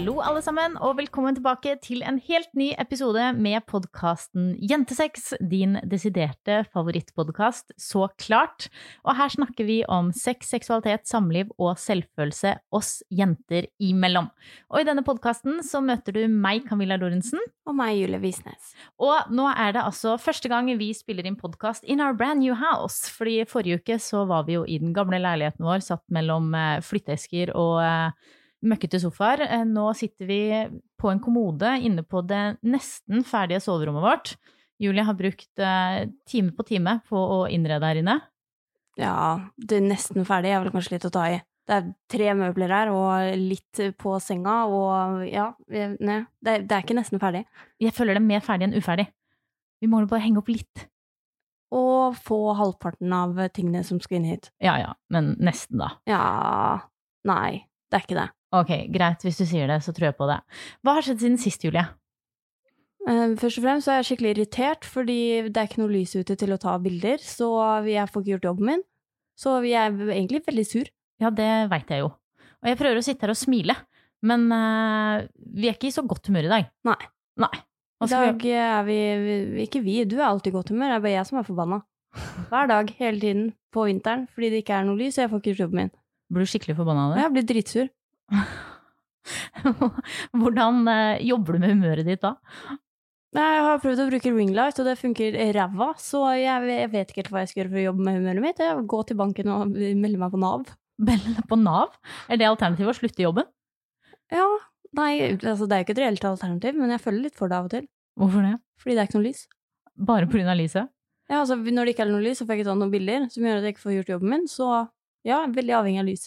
Hallo alle sammen, og velkommen tilbake til en helt ny episode med podkasten Jentesex, din desiderte favorittpodkast, så klart. Og her snakker vi om sex, seksualitet, samliv og selvfølelse oss jenter imellom. Og i denne podkasten så møter du meg, Camilla Lorentzen. Og meg, Julie Visnes. Og nå er det altså første gang vi spiller inn podkast in our brand new house. Fordi forrige uke så var vi jo i den gamle leiligheten vår, satt mellom eh, flytteesker og eh, møkkete sofaer. Eh, Nå sitter vi på en kommode inne på det nesten ferdige soverommet vårt. Julie har brukt eh, time på time på å innrede her inne. Ja, det er nesten ferdig. Jeg er vel kanskje litt å ta i. Det er tre møbler her, og litt på senga, og ja Nei, det det er ikke nesten ferdig. Jeg føler det er mer ferdig enn uferdig. Vi må bare henge opp litt. Og få halvparten av tingene som skal inn hit. Ja ja, men nesten, da. Ja Nei, det er ikke det. Ok, greit, hvis du sier det, så tror jeg på det. Hva har skjedd siden sist, Julie? Eh, Først og fremst så er jeg skikkelig irritert, fordi det er ikke noe lys ute til å ta bilder, så jeg får ikke gjort jobben min. Så jeg er egentlig veldig sur. Ja, det veit jeg jo. Og jeg prøver å sitte her og smile, men uh, vi er ikke i så godt humør i dag. Nei. Nei. I dag er vi, vi Ikke vi, du er alltid i godt humør, det er bare jeg som er forbanna. Hver dag, hele tiden, på vinteren, fordi det ikke er noe lys, og jeg får ikke gjort jobben min. Blir du skikkelig forbanna av det? jeg blir dritsur. Hvordan eh, jobber du med humøret ditt da? Jeg har prøvd å bruke ringlight, og det funker ræva, så jeg, vet ikke helt hva jeg skal gjøre for å jobbe med humøret mitt. Jeg går til banken og melder meg på Nav. Melde på Nav? Er det alternativet å slutte i jobben? Ja, nei, altså det er jo ikke et reelt alternativ, men jeg føler litt for det av og til. Hvorfor det? Fordi det er ikke noe lys. Bare pga. lyset? Ja, altså Når det ikke er noe lys, så får jeg ikke tatt noen bilder som gjør at jeg ikke får gjort jobben min, så ja, veldig avhengig av lys.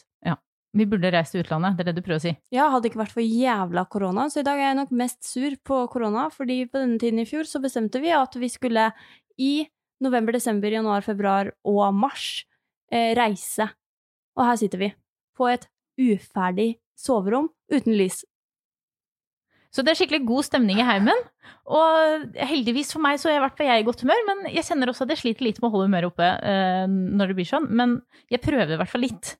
Vi burde reist til utlandet, det er det du prøver å si. Ja, hadde det ikke vært for jævla korona, så i dag er jeg nok mest sur på korona, fordi på denne tiden i fjor så bestemte vi at vi skulle i november, desember, januar, februar og mars eh, reise. Og her sitter vi, på et uferdig soverom uten lys. Så det er skikkelig god stemning i heimen. Og heldigvis for meg så er jeg vært jeg i godt humør, men jeg kjenner også at jeg sliter litt med å holde humøret oppe eh, når det blir sånn. Men jeg prøver i hvert fall litt.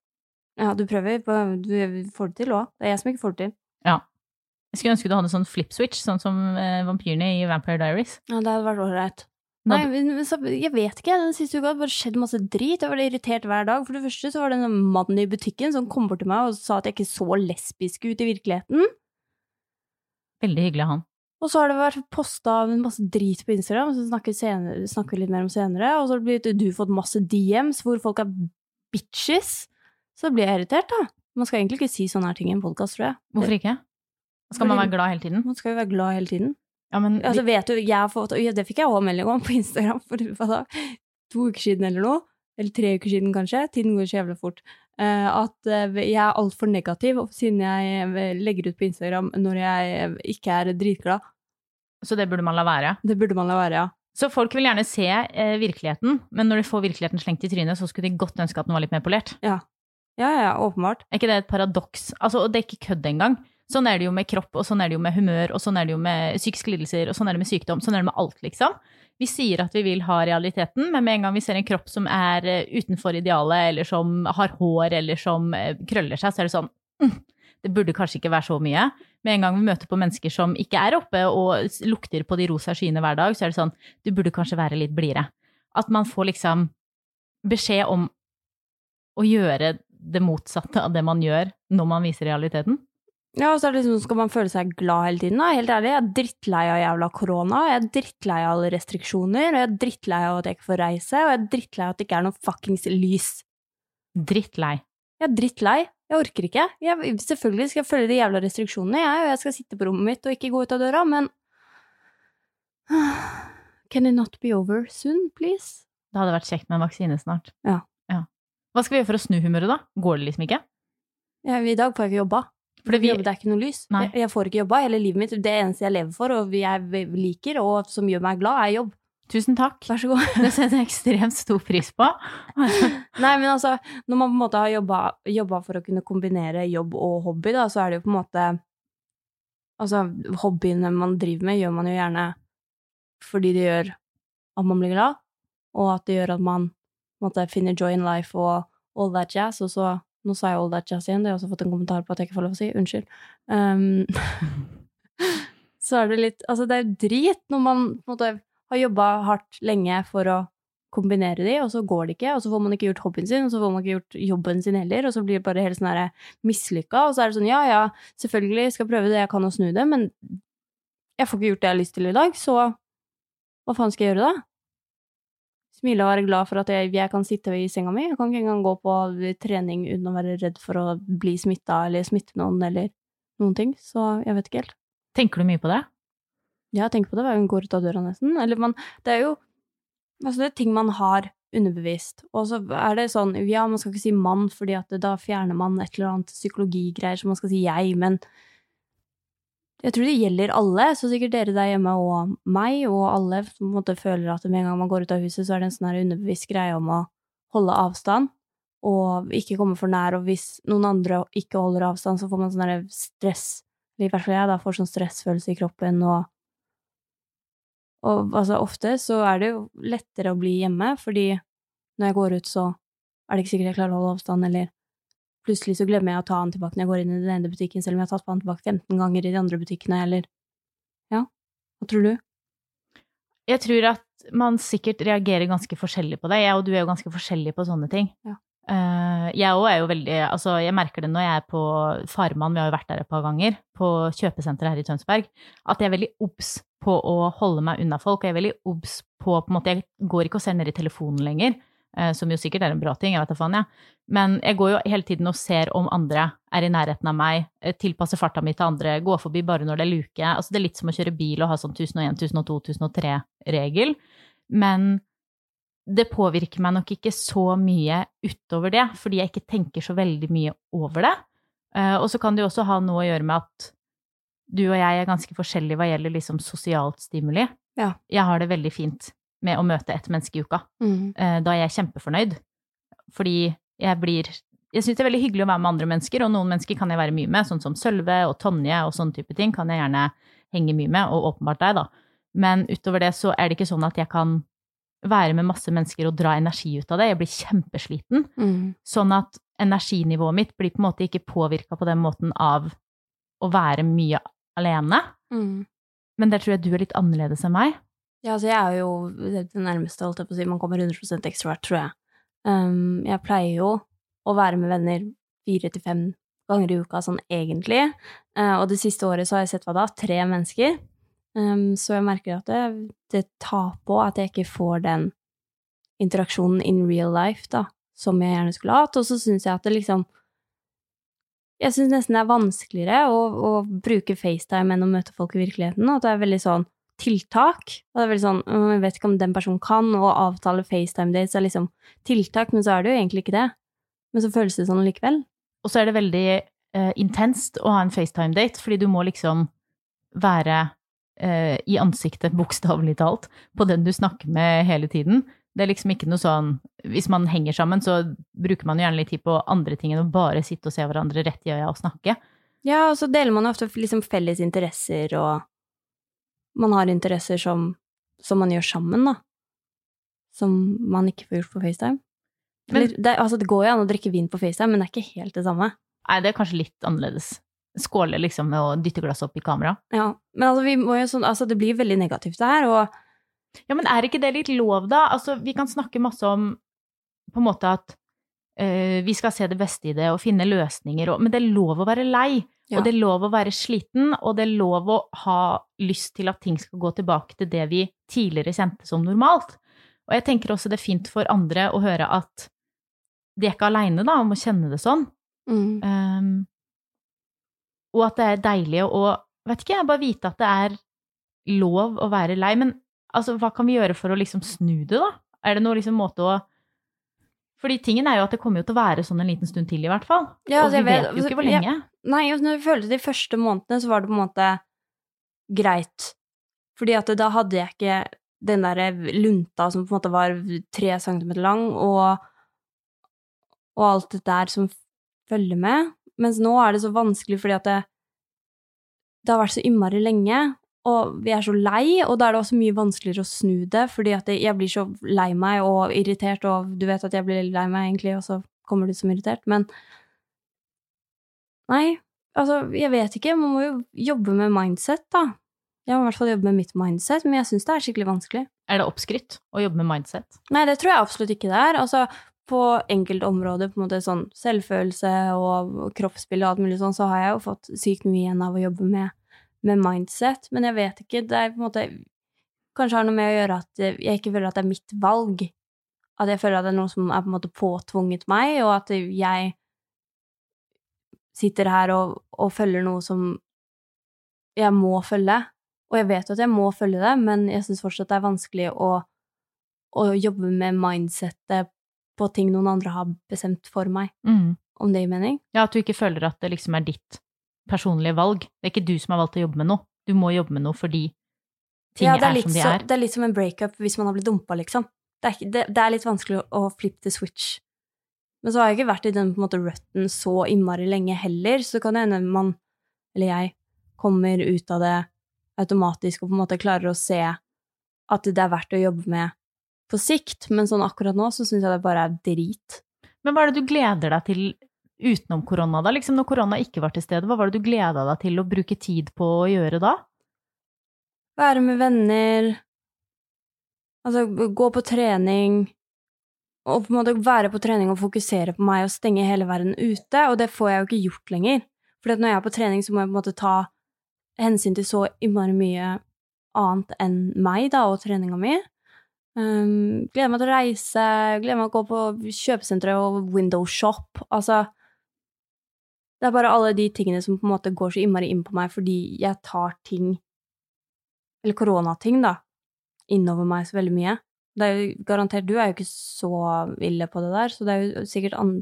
Ja, du prøver, du får det til òg. Det er jeg som ikke får det til. Ja. Jeg skulle ønske du hadde sånn flip switch, sånn som eh, vampyrene i Vampire Diaries. Ja, det hadde vært ålreit. Nei, men så, jeg vet ikke. Den siste uka har det bare skjedd masse drit. Jeg var irritert hver dag. For det første så var det en mann i butikken som kom bort til meg og sa at jeg ikke så lesbisk ut i virkeligheten. Veldig hyggelig han. Og så har det vært posta masse drit på Instagram, så snakker vi snakker litt mer om senere. Og så har du fått masse DMs hvor folk er bitches. Så blir jeg irritert, da. Man skal egentlig ikke si sånne her ting i en podkast, tror jeg. Hvorfor ikke? Skal man være glad hele tiden? Man skal jo være glad hele tiden. Ja, men Altså, vet du, jeg har fått, det fikk jeg også melding om på Instagram for da, to uker siden eller noe, eller tre uker siden kanskje, tiden går så jævlig fort, eh, at eh, jeg er altfor negativ siden jeg eh, legger ut på Instagram når jeg ikke er dritglad. Så det burde man la være. Det burde man la være, ja. Så folk vil gjerne se virkeligheten, men når de får virkeligheten slengt i trynet, så skulle de godt ønske at den var litt mer polert. Ja, ja, ja åpenbart. Er ikke det et paradoks? Altså, og det er ikke kødd engang. Sånn er det jo med kropp, og sånn er det jo med humør, og sånn er det jo med psykiske lidelser, og sånn er det med sykdom, sånn er det med alt, liksom. Vi sier at vi vil ha realiteten, men med en gang vi ser en kropp som er eh, utenfor idealet, eller som har hår, eller som eh, krøller seg, så er det sånn mm, Det burde kanskje ikke være så mye. Med en gang vi møter på mennesker som ikke er oppe og lukter på de rosa skyene hver dag, så er det sånn Du burde kanskje være litt blidere. At man får liksom beskjed om å gjøre det motsatte av det man gjør når man viser realiteten. Ja, og så liksom, skal man føle seg glad hele tiden? Da? Helt ærlig, jeg er drittlei av jævla korona, jeg er drittlei av alle restriksjoner, og jeg er drittlei av at jeg ikke får reise, og jeg er drittlei av at det ikke er noe fuckings lys. Drittlei. Jeg er drittlei. Jeg orker ikke. Jeg, selvfølgelig skal jeg følge de jævla restriksjonene, jeg, og jeg skal sitte på rommet mitt og ikke gå ut av døra, men Can it not be over soon, please? Det hadde vært kjekt med en vaksine snart. Ja. Hva skal vi gjøre for å snu humøret, da? Går det liksom ikke? Ja, I dag får jeg ikke jobba. Vi- Det er ikke noe lys. Nei. Jeg, får ikke jobba hele livet mitt. Det eneste jeg lever for, og jeg liker, og som gjør meg glad, er jobb. Tusen takk. Vær så god. Det setter jeg ekstremt stor pris på. Nei, men altså, når man på en måte har jobba, jobba for å kunne kombinere jobb og hobby, da, så er det jo på en måte Altså, hobbyene man driver med, gjør man jo gjerne fordi det gjør at man blir glad, og at det gjør at man måte finner joy in life og all that jazz, og så Nå sa jeg all that jazz igjen, det har jeg også fått en kommentar på at jeg ikke får lov å si. Unnskyld. Um, så er det litt Altså, det er jo drit når man måte har jobba hardt lenge for å kombinere de, og så går det ikke, og så får man ikke gjort hobbyen sin, og så får man ikke gjort jobben sin heller, og så blir det bare helt sånn her mislykka, og så er det sånn ja, ja, selvfølgelig skal prøve det jeg kan å snu det, men jeg får ikke gjort det jeg har lyst til i dag, så hva faen skal jeg gjøre da? Smile og være glad for at jeg, jeg kan sitte i senga mi, jeg kan ikke engang gå på trening uten å være redd for å bli smitta eller smitte noen eller noen ting, så jeg vet ikke helt. Tenker du mye på det? Ja, jeg tenker på det hver gang jeg går ut av døra, nesten. Eller man Det er jo Altså, det er ting man har underbevisst. Og så er det sånn Ja, man skal ikke si mann, fordi at da fjerner man et eller annet psykologigreier som man skal si jeg, men jeg tror det gjelder alle, så sikkert dere der hjemme og meg, og alle som på en måte føler at med en gang man går ut av huset, så er det en sånn underbevisst greie om å holde avstand og ikke komme for nær, og hvis noen andre ikke holder avstand, så får man sånn stress, i hvert fall jeg da får sånn stressfølelse i kroppen, og og altså, ofte så er det jo lettere å bli hjemme, fordi når jeg går ut, så er det ikke sikkert jeg klarer å holde avstand, eller plutselig så glemmer jeg å ta den tilbake når jeg går inn i den ene butikken, selv om jeg har tatt på den tilbake 15 ganger i de andre butikkene, eller Ja, hva tror du? Jeg tror at man sikkert reagerer ganske forskjellig på det. Jeg og du er jo ganske forskjellige på sånne ting. Ja. Eh, jeg òg er jo veldig Altså, jeg merker det når jeg er på Farman, vi har jo vært der et par ganger, på kjøpesenteret her i Tønsberg, at jeg er veldig obs på å holde meg unna folk. Og jeg er veldig obs på på en måte Jeg går ikke og ser ned i telefonen lenger, som jo sikkert er en bra ting, jeg vet da faen, jeg. Men jeg går jo hele tiden og ser om andre er i nærheten av meg, eh, tilpasser farta mi til andre, går forbi bare når det er luke. Altså, det er litt som å kjøre bil og ha sånn 1001, 1002, 1003-regel. Men det påvirker meg nok ikke så mye utover det, fordi jeg ikke tenker så veldig mye over det. Eh, og så kan det jo også ha noe å gjøre med at du og jeg er ganske forskjellige hva gjelder liksom sosialt stimuli. Ja. Jeg har det veldig fint med å møte ett menneske i uka. Mm. Eh, Da er jeg kjempefornøyd. Fordi jeg blir Jeg syns det er veldig hyggelig å være med andre mennesker, og noen mennesker kan jeg være mye med, sånn som Sølve og Tonje og sånne type ting kan jeg gjerne henge mye med, og åpenbart deg, da. Men utover det så er det ikke sånn at jeg kan være med masse mennesker og dra energi ut av det. Jeg blir kjempesliten. Mm. Sånn at energinivået mitt blir på en måte ikke påvirka på den måten av å være mye alene. Mm. Men der tror jeg du er litt annerledes enn meg. Ja, altså jeg er jo det nærmeste, holdt jeg på å si, man kommer 100% ekstrovert, tror jeg. Um, jeg pleier jo å være med venner fire til fem ganger i uka, sånn egentlig. Uh, og det siste året så har jeg sett hva da? Tre mennesker. Um, så jeg merker at det, det tar på at jeg ikke får den interaksjonen in real life, da, som jeg gjerne skulle hatt. Og så syns jeg at det liksom Jeg syns nesten det er vanskeligere å, å bruke FaceTime enn å møte folk i virkeligheten, og at det er veldig sånn tiltak. Og det er veldig sånn, jeg vet ikke om den personen kan, og å avtale FaceTime-dates er liksom tiltak, men så er det jo egentlig ikke det. Men så føles det sånn likevel. Og så er det veldig eh, intenst å ha en FaceTime-date, fordi du må liksom være eh, i ansiktet, bokstavelig talt, på den du snakker med hele tiden. Det er liksom ikke noe sånn Hvis man henger sammen, så bruker man jo gjerne litt tid på andre ting enn å bare sitte og se hverandre rett i øya og snakke. Ja, og så deler man ofte liksom felles interesser, og man har interesser som, som man gjør sammen, da. Som man ikke får gjort på FaceTime. Men- Eller, det, altså, det går jo an å drikke vin på FaceTime, men det er ikke helt det samme. Nei, det er kanskje litt annerledes. Skåle liksom med å dytte glasset opp i kamera. Ja, men altså, sånn, altså, det blir veldig negativt det her, og Ja, men er ikke det litt lov, da? Altså, vi kan snakke masse om på en måte at eh, vi skal se det beste i det og finne løsninger, og, men det er lov å være lei. Ja. Og det er lov å være sliten, og det er lov å ha lyst til at ting skal gå tilbake til det vi tidligere kjente som normalt. Og jeg tenker også det er fint for andre å høre at de er ikke aleine om å kjenne det sånn. mm, Um, og at det er deilig å vet ikke, jeg, bare vite at det er lov å være lei. Men altså, hva kan vi gjøre for å liksom snu det, da? Er det noen liksom måte å Fordi tingen er jo at det kommer jo til å være sånn en liten stund til, i hvert fall. Ja, og altså, vi vet- jo ikke hvor ja. lenge. Nei, jeg følte de første månedene, så var det på en måte greit. Fordi at da hadde jeg ikke den derre lunta som på en måte var tre centimeter lang, og, og alt det der som følger med. Mens nå er det så vanskelig fordi at det, det har vært så innmari lenge, og vi er så lei, og da er det også mye vanskeligere å snu det, fordi at jeg blir så lei meg og irritert, og du vet at jeg blir lei meg egentlig, og så kommer du som irritert, men Nei, altså, jeg vet ikke, man må jo jobbe med mindset, da. Jeg må i hvert fall jobbe med mitt mindset, men jeg syns det er skikkelig vanskelig. Er det oppskrytt å jobbe med mindset? Nei, det tror jeg absolutt ikke det er. Altså, på enkelte områder, på en måte sånn selvfølelse og kroppsbilde og alt mulig sånn, så har jeg jo fått sykt mye igjen av å jobbe med, med mindset, men jeg vet ikke, det er på en måte Kanskje har noe med å gjøre at jeg ikke føler at det er mitt valg. At jeg føler at det er noe som er på en måte påtvunget meg, og at jeg sitter her og, og følger noe som jeg må følge. Og jeg vet at jeg må følge det, men jeg syns fortsatt det er vanskelig å, å jobbe med mindsettet på ting noen andre har bestemt for meg, Mm. om det gir mening. Ja, at du ikke føler at det liksom er ditt personlige valg. Det er ikke du som har valgt å jobbe med noe. Du må jobbe med noe fordi ting ja, er, er, som de så, er. det er litt som en breakup hvis man har blitt dumpa, liksom. Det er, det, det er litt vanskelig å, å flip the switch. Men så har jeg ikke vært i den på en måte rutten så innmari lenge heller, så det kan hende man, eller jeg, kommer ut av det automatisk og på en måte klarer å se at det er verdt å jobbe med på sikt, men sånn akkurat nå så syns jeg det bare er drit. Men hva er det du gleder deg til utenom korona, da? Liksom når korona ikke var til stede, hva var det du gleda deg til å bruke tid på å gjøre da? Være med venner, altså gå på trening, og på en måte være på trening og fokusere på meg og stenge hele verden ute, og det får jeg jo ikke gjort lenger. For når jeg er på trening, så må jeg på en måte ta hensyn til så innmari mye annet enn meg, da, og treninga mi. Um, gleder meg til å reise, gleder meg til å gå på kjøpesenteret og window shop. Altså Det er bare alle de tingene som på en måte går så innmari inn på meg fordi jeg tar ting eller koronating, da, innover meg så veldig mye. Det er jo garantert, du er jo ikke så ille på det der, så det er jo sikkert an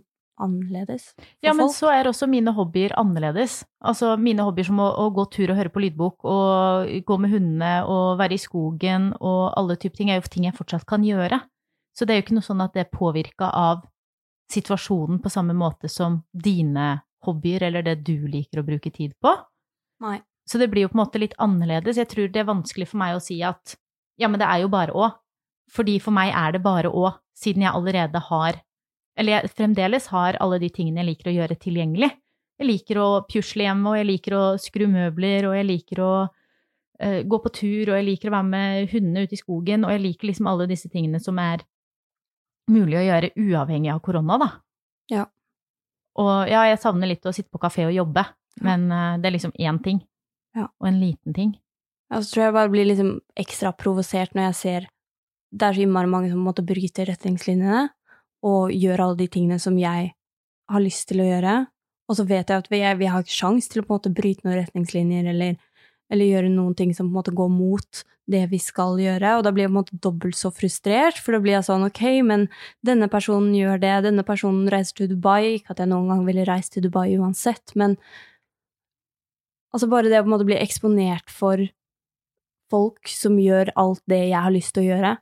annerledes for Ja, men folk. så er også mine hobbyer annerledes. Altså mine hobbyer som å, å gå tur og høre på lydbok, og gå med hundene og være i skogen og alle typer ting, er jo ting jeg fortsatt kan gjøre. Så det er jo ikke noe sånn at det er påvirka av situasjonen på samme måte som dine hobbyer eller det du liker å bruke tid på. Nei. Så det blir jo på en måte litt annerledes. Jeg tror det er vanskelig for meg å si at ja, men det er jo bare å. Fordi for meg er det bare å, siden jeg allerede har Eller jeg fremdeles har alle de tingene jeg liker å gjøre tilgjengelig. Jeg liker å pusle hjemme, og jeg liker å skru møbler, og jeg liker å uh, gå på tur, og jeg liker å være med hundene ute i skogen, og jeg liker liksom alle disse tingene som er mulig å gjøre uavhengig av korona, da. Ja. Og ja, jeg savner litt å sitte på kafé og jobbe, men uh, det er liksom én ting. Ja. Og en liten ting. Og så tror jeg bare blir liksom ekstra provosert når jeg ser det er så innmari mange som måtte bryte retningslinjene og gjøre alle de tingene som jeg har lyst til å gjøre. Og så vet jeg at vi, vi har ikke sjans til å på en måte bryte noen retningslinjer eller, eller gjøre noen ting som på en måte går mot det vi skal gjøre, og da blir jeg på en måte dobbelt så frustrert, for da blir jeg sånn ok, men denne personen gjør det, denne personen reiser til Dubai, ikke at jeg noen gang ville reist til Dubai uansett, men altså bare det å på en måte bli eksponert for folk som gjør alt det jeg har lyst til å gjøre,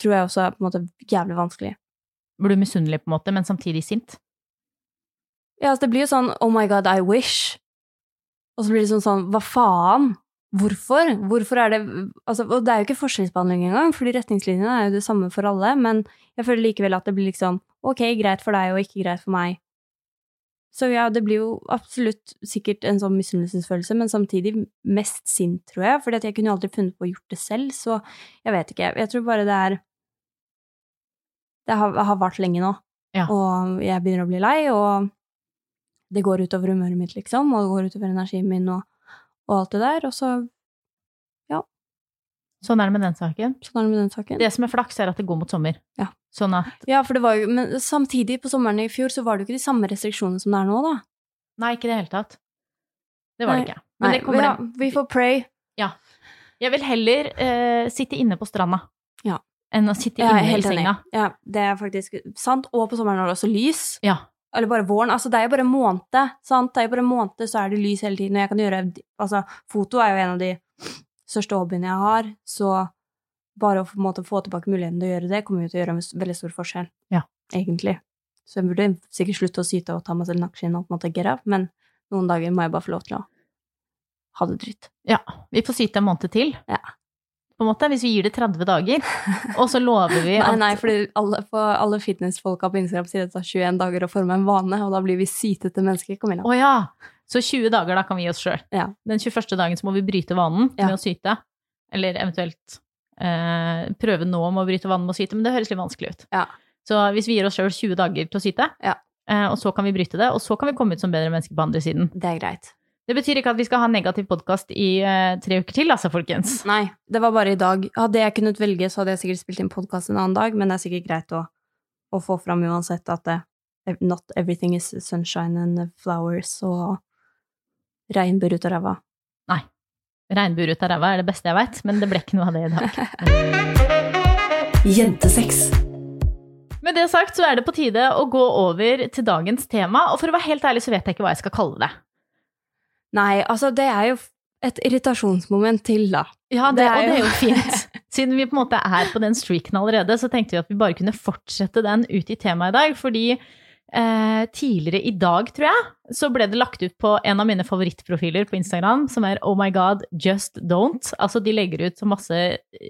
tror jeg også er på en måte jævlig vanskelig. Blir du misunnelig, på en måte, men samtidig sint? Ja, altså det blir jo sånn oh my god, I wish. Og så blir det sånn sånn hva faen? Hvorfor? Hvorfor er det altså, Og det er jo ikke forskjellsbehandling engang, fordi retningslinjene er jo det samme for alle, men jeg føler likevel at det blir liksom ok, greit for deg og ikke greit for meg. Så ja, det blir jo absolutt sikkert en sånn misunnelsesfølelse, men samtidig mest sint, tror jeg, fordi at jeg kunne jo aldri funnet på å gjort det selv, så jeg vet ikke. Jeg tror bare det er Det har, har vart lenge nå, Ja. og jeg begynner å bli lei, og det går utover humøret mitt, liksom, og det går utover energien min og, og alt det der, og så Sånn er det med den saken. sånn er det med den saken. Det som er flaks, er at det går mot sommer. Ja. Sånn at Ja, for det var jo Men samtidig, på sommeren i fjor, så var det jo ikke de samme restriksjonene som det er nå, da. Nei, ikke i det hele tatt. Det var det ikke. Men Nei, det kommer ja, vi får pray. Jeg vil heller eh, sitte inne på stranda Ja. enn å sitte inne i enig. Ja, det er faktisk sant. Og på sommeren er det også lys. Ja. Eller bare våren. Altså, det er jo bare en måned, sant. Det er jo bare en måned, så er det lys hele tiden. Og jeg kan gjøre Altså, foto er jo en av de største hobbyen jeg har, så bare å måte få tilbake muligheten til å gjøre det, kommer jo til å gjøre en veldig stor forskjell. Ja. Egentlig. Så jeg burde sikkert slutte å syte og ta meg selv i nakkeskinnet og på en måte get up, men noen dager må jeg bare få lov til å ha det dritt. Ja, vi får syte en måned til. Ja. På en måte, hvis vi gir det 30 dager, og så lover vi at nei, fordi alle, for alle fitnessfolka på Instagram sier det tar 21 dager å forme en vane, og da blir vi sytete mennesker. Camilla. Å ja! Så 20 dager, da kan vi gi oss sjøl. Ja. Den 21. dagen så må vi bryte vanen Ja. med å syte. Eller eventuelt eh, prøve nå med å bryte vanen med å syte, men det høres litt vanskelig ut. Ja. Så hvis vi gir oss sjøl 20 dager til å syte, Ja. eh, og så kan vi bryte det, og så kan vi komme ut som bedre mennesker på andre siden. Det er greit. Det betyr ikke at vi skal ha negativ podkast i eh, tre uker til, altså, folkens. Nei, det var bare i dag. Hadde jeg kunnet velge, så hadde jeg sikkert spilt inn podkast en annen dag, men det er sikkert greit å, å få fram uansett at det, not everything is sunshine and flowers og regnbue ut av ræva. Nei. Regnbuer ut av ræva er det beste jeg veit, men det ble ikke noe av det i dag. Jentesex. Med det sagt så er det på tide å gå over til dagens tema, og for å være helt ærlig så vet jeg ikke hva jeg skal kalle det. Nei, altså, det er jo et irritasjonsmoment til, da. Ja, Det det, er og det er jo fint. Siden vi på en måte er på den streaken allerede, så tenkte vi at vi bare kunne fortsette den ut i temaet i dag. Fordi eh, tidligere i dag, tror jeg, så ble det lagt ut på en av mine favorittprofiler på Instagram, som er Oh my god, just don't. Altså, de legger ut så masse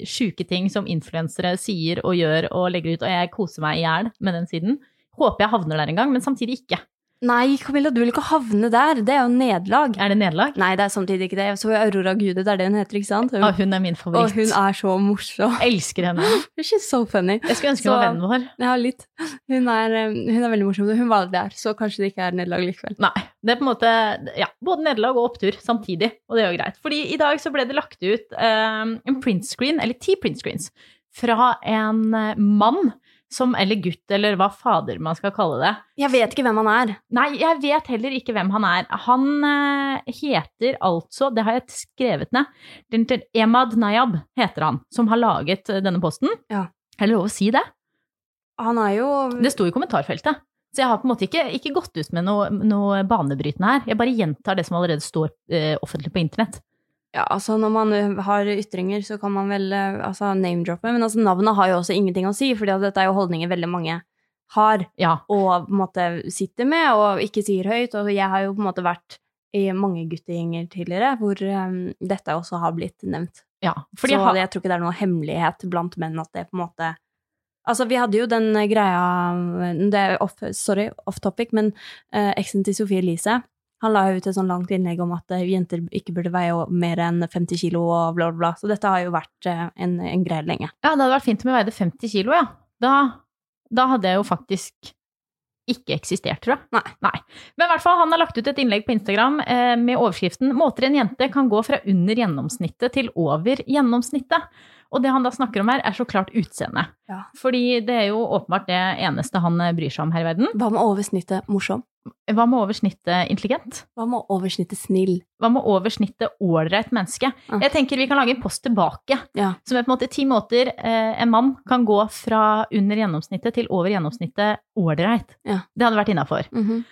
sjuke ting som influensere sier og gjør og legger ut, og jeg koser meg i hjel med den siden. Håper jeg havner der en gang, men samtidig ikke. Nei, Camilla, du vil ikke havne der. Det er jo nederlag. Er det nederlag? Nei, det er samtidig ikke det. Jeg så Aurora Gude, det er det hun heter, ikke sant? Hun, Ja, hun er min favoritt. og hun er så morsom. Elsker henne. She's so funny. Jeg skulle ønske hun var vennen vår. Ja, litt. Hun er, eh, hun er veldig morsom. Hun var der, så kanskje det ikke er nederlag likevel. Nei. Det er på en måte ja, både nederlag og opptur samtidig, og det er jo greit. Fordi i dag så ble det lagt ut um, en printscreen, eller ti printscreens, fra en eh, mann som, eller gutt, eller hva fader man skal kalle det. Jeg vet ikke hvem han er. Nei, jeg vet heller ikke hvem han er. Han eh, heter altså, det har jeg skrevet ned, Emad Nayab heter han, som har laget eh, denne posten. Ja. Er det lov å si det? Han er jo Det sto i kommentarfeltet. Så jeg har på en måte ikke, ikke gått ut med noe, noe banebrytende her. Jeg bare gjentar det som allerede står eh, offentlig på internett. Ja, altså når man har ytringer, så kan man vel altså, name-droppe, men altså navnet har jo også ingenting å si, for dette er jo holdninger veldig mange har, Ja. og på en måte sitter med, og ikke sier høyt, og jeg har jo på en måte vært i mange guttegjenger tidligere, hvor um, dette også har blitt nevnt. ja. Så har... jeg tror ikke det er noe hemmelighet blant menn at det på en måte Altså, vi hadde jo den greia Det er off, sorry, off topic, men uh, eksen til Sofie Elise han la ut et sånn langt innlegg om at eh, jenter ikke burde veie mer enn 50 kilo og bla, bla, bla. Så dette har jo vært eh, en, en greie lenge. ja, det hadde vært fint om jeg veide 50 kilo, ja. Da, da hadde jeg jo faktisk ikke eksistert, tror jeg. Nei. Nei. Men i hvert fall, han har lagt ut et innlegg på Instagram eh, med overskriften 'Måter en jente kan gå fra under gjennomsnittet til over gjennomsnittet'. Og det han da snakker om her, er så klart utseende. Ja. Fordi det er jo åpenbart det eneste han eh, bryr seg om her i verden. Hva med oversnittet morsom? Hva med over snittet intelligent? Hva med oversnittet snill? Hva med over snittet ålreit menneske? Ja. Jeg tenker vi kan lage en post tilbake, Ja. som er på en måte ti måter eh, en mann kan gå fra under gjennomsnittet til over gjennomsnittet ålreit. Ja. Det hadde vært innafor. Mm -hmm.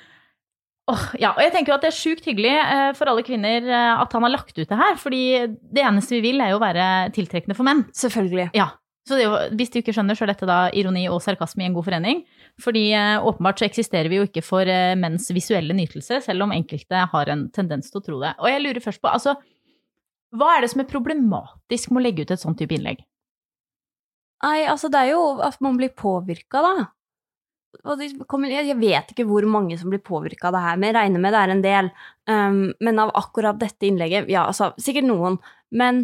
Oh, ja, og jeg tenker jo at det er sjukt hyggelig eh, for alle kvinner eh, at han har lagt ut det her, fordi det eneste vi vil er jo å være tiltrekkende for menn. Selvfølgelig. Ja. Så det hvis du ikke skjønner, så er dette da ironi og sarkasme i en god forening. Fordi eh, åpenbart så eksisterer vi jo ikke for eh, menns visuelle nytelse, selv om enkelte har en tendens til å tro det. Og jeg lurer først på, altså, hva er det som er problematisk med å legge ut et sånt type innlegg? Nei, altså det er jo at man blir påvirka, da. Jeg vet ikke hvor mange som blir påvirka av det her, men jeg regner med det er en del. Um, men av akkurat dette innlegget, ja, altså sikkert noen. Men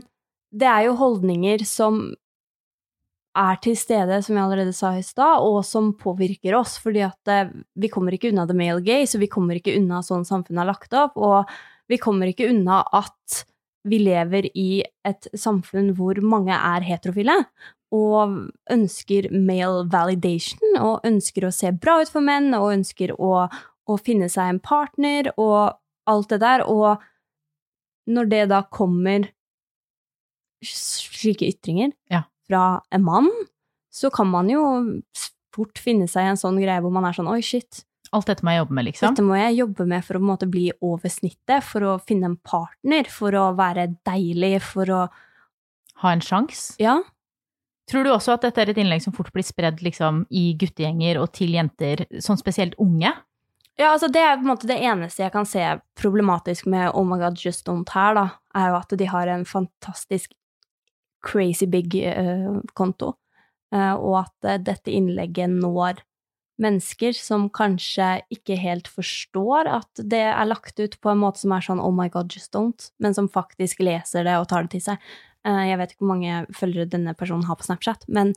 det er jo holdninger som er til stede, som jeg allerede sa i stad, og som påvirker oss. Fordi at eh, vi kommer ikke unna the male gay, så vi kommer ikke unna sånn samfunnet er lagt opp. Og vi kommer ikke unna at vi lever i et samfunn hvor mange er heterofile og ønsker male validation, og ønsker å se bra ut for menn, og ønsker å, å finne seg en partner, og alt det der. Og når det da kommer slike ytringer Ja. Fra en mann, så kan man jo fort finne seg i en sånn greie hvor man er sånn oi, shit, Alt dette må jeg jobbe med, liksom. dette må jeg jobbe med for å måte bli over snittet, for å finne en partner, for å være deilig, for å Ha en sjanse. Ja. Tror du også at dette er et innlegg som fort blir spredd liksom, i guttegjenger og til jenter, sånn spesielt unge? Ja, altså det er på en måte det eneste jeg kan se problematisk med Oh my god, just don't her, da, er jo at de har en fantastisk crazy big eh, eh, og at eh, dette innlegget når mennesker som kanskje ikke helt forstår at det er lagt ut på en måte som er sånn oh my god, just don't, men som faktisk leser det og tar det til seg. Jeg vet ikke hvor mange følgere denne personen har på Snapchat, men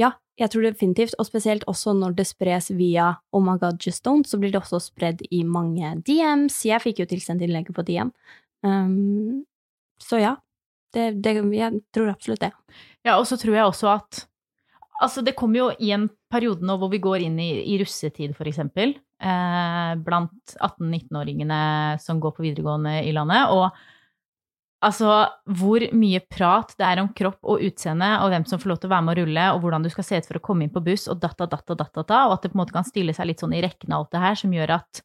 ja, jeg tror definitivt, og spesielt også når det spres via Oh my god, just don't, så blir det også spredd i mange DMs. Jeg fikk jo tilsendt innlegget på DM. Um, så ja, det, det, jeg tror absolutt det. Ja, og så tror jeg også at Altså, det kommer jo i en periode nå hvor vi går inn i, i russetid, for eksempel, eh, blant 18-19-åringene som går på videregående i landet, og altså hvor mye prat det er om kropp og utseende, og hvem som får lov til å være med å rulle, og hvordan du skal se ut for å komme inn på buss, og datta, datta, datta, data, og at det på en måte kan stille seg litt sånn i rekken av alt det her, som gjør at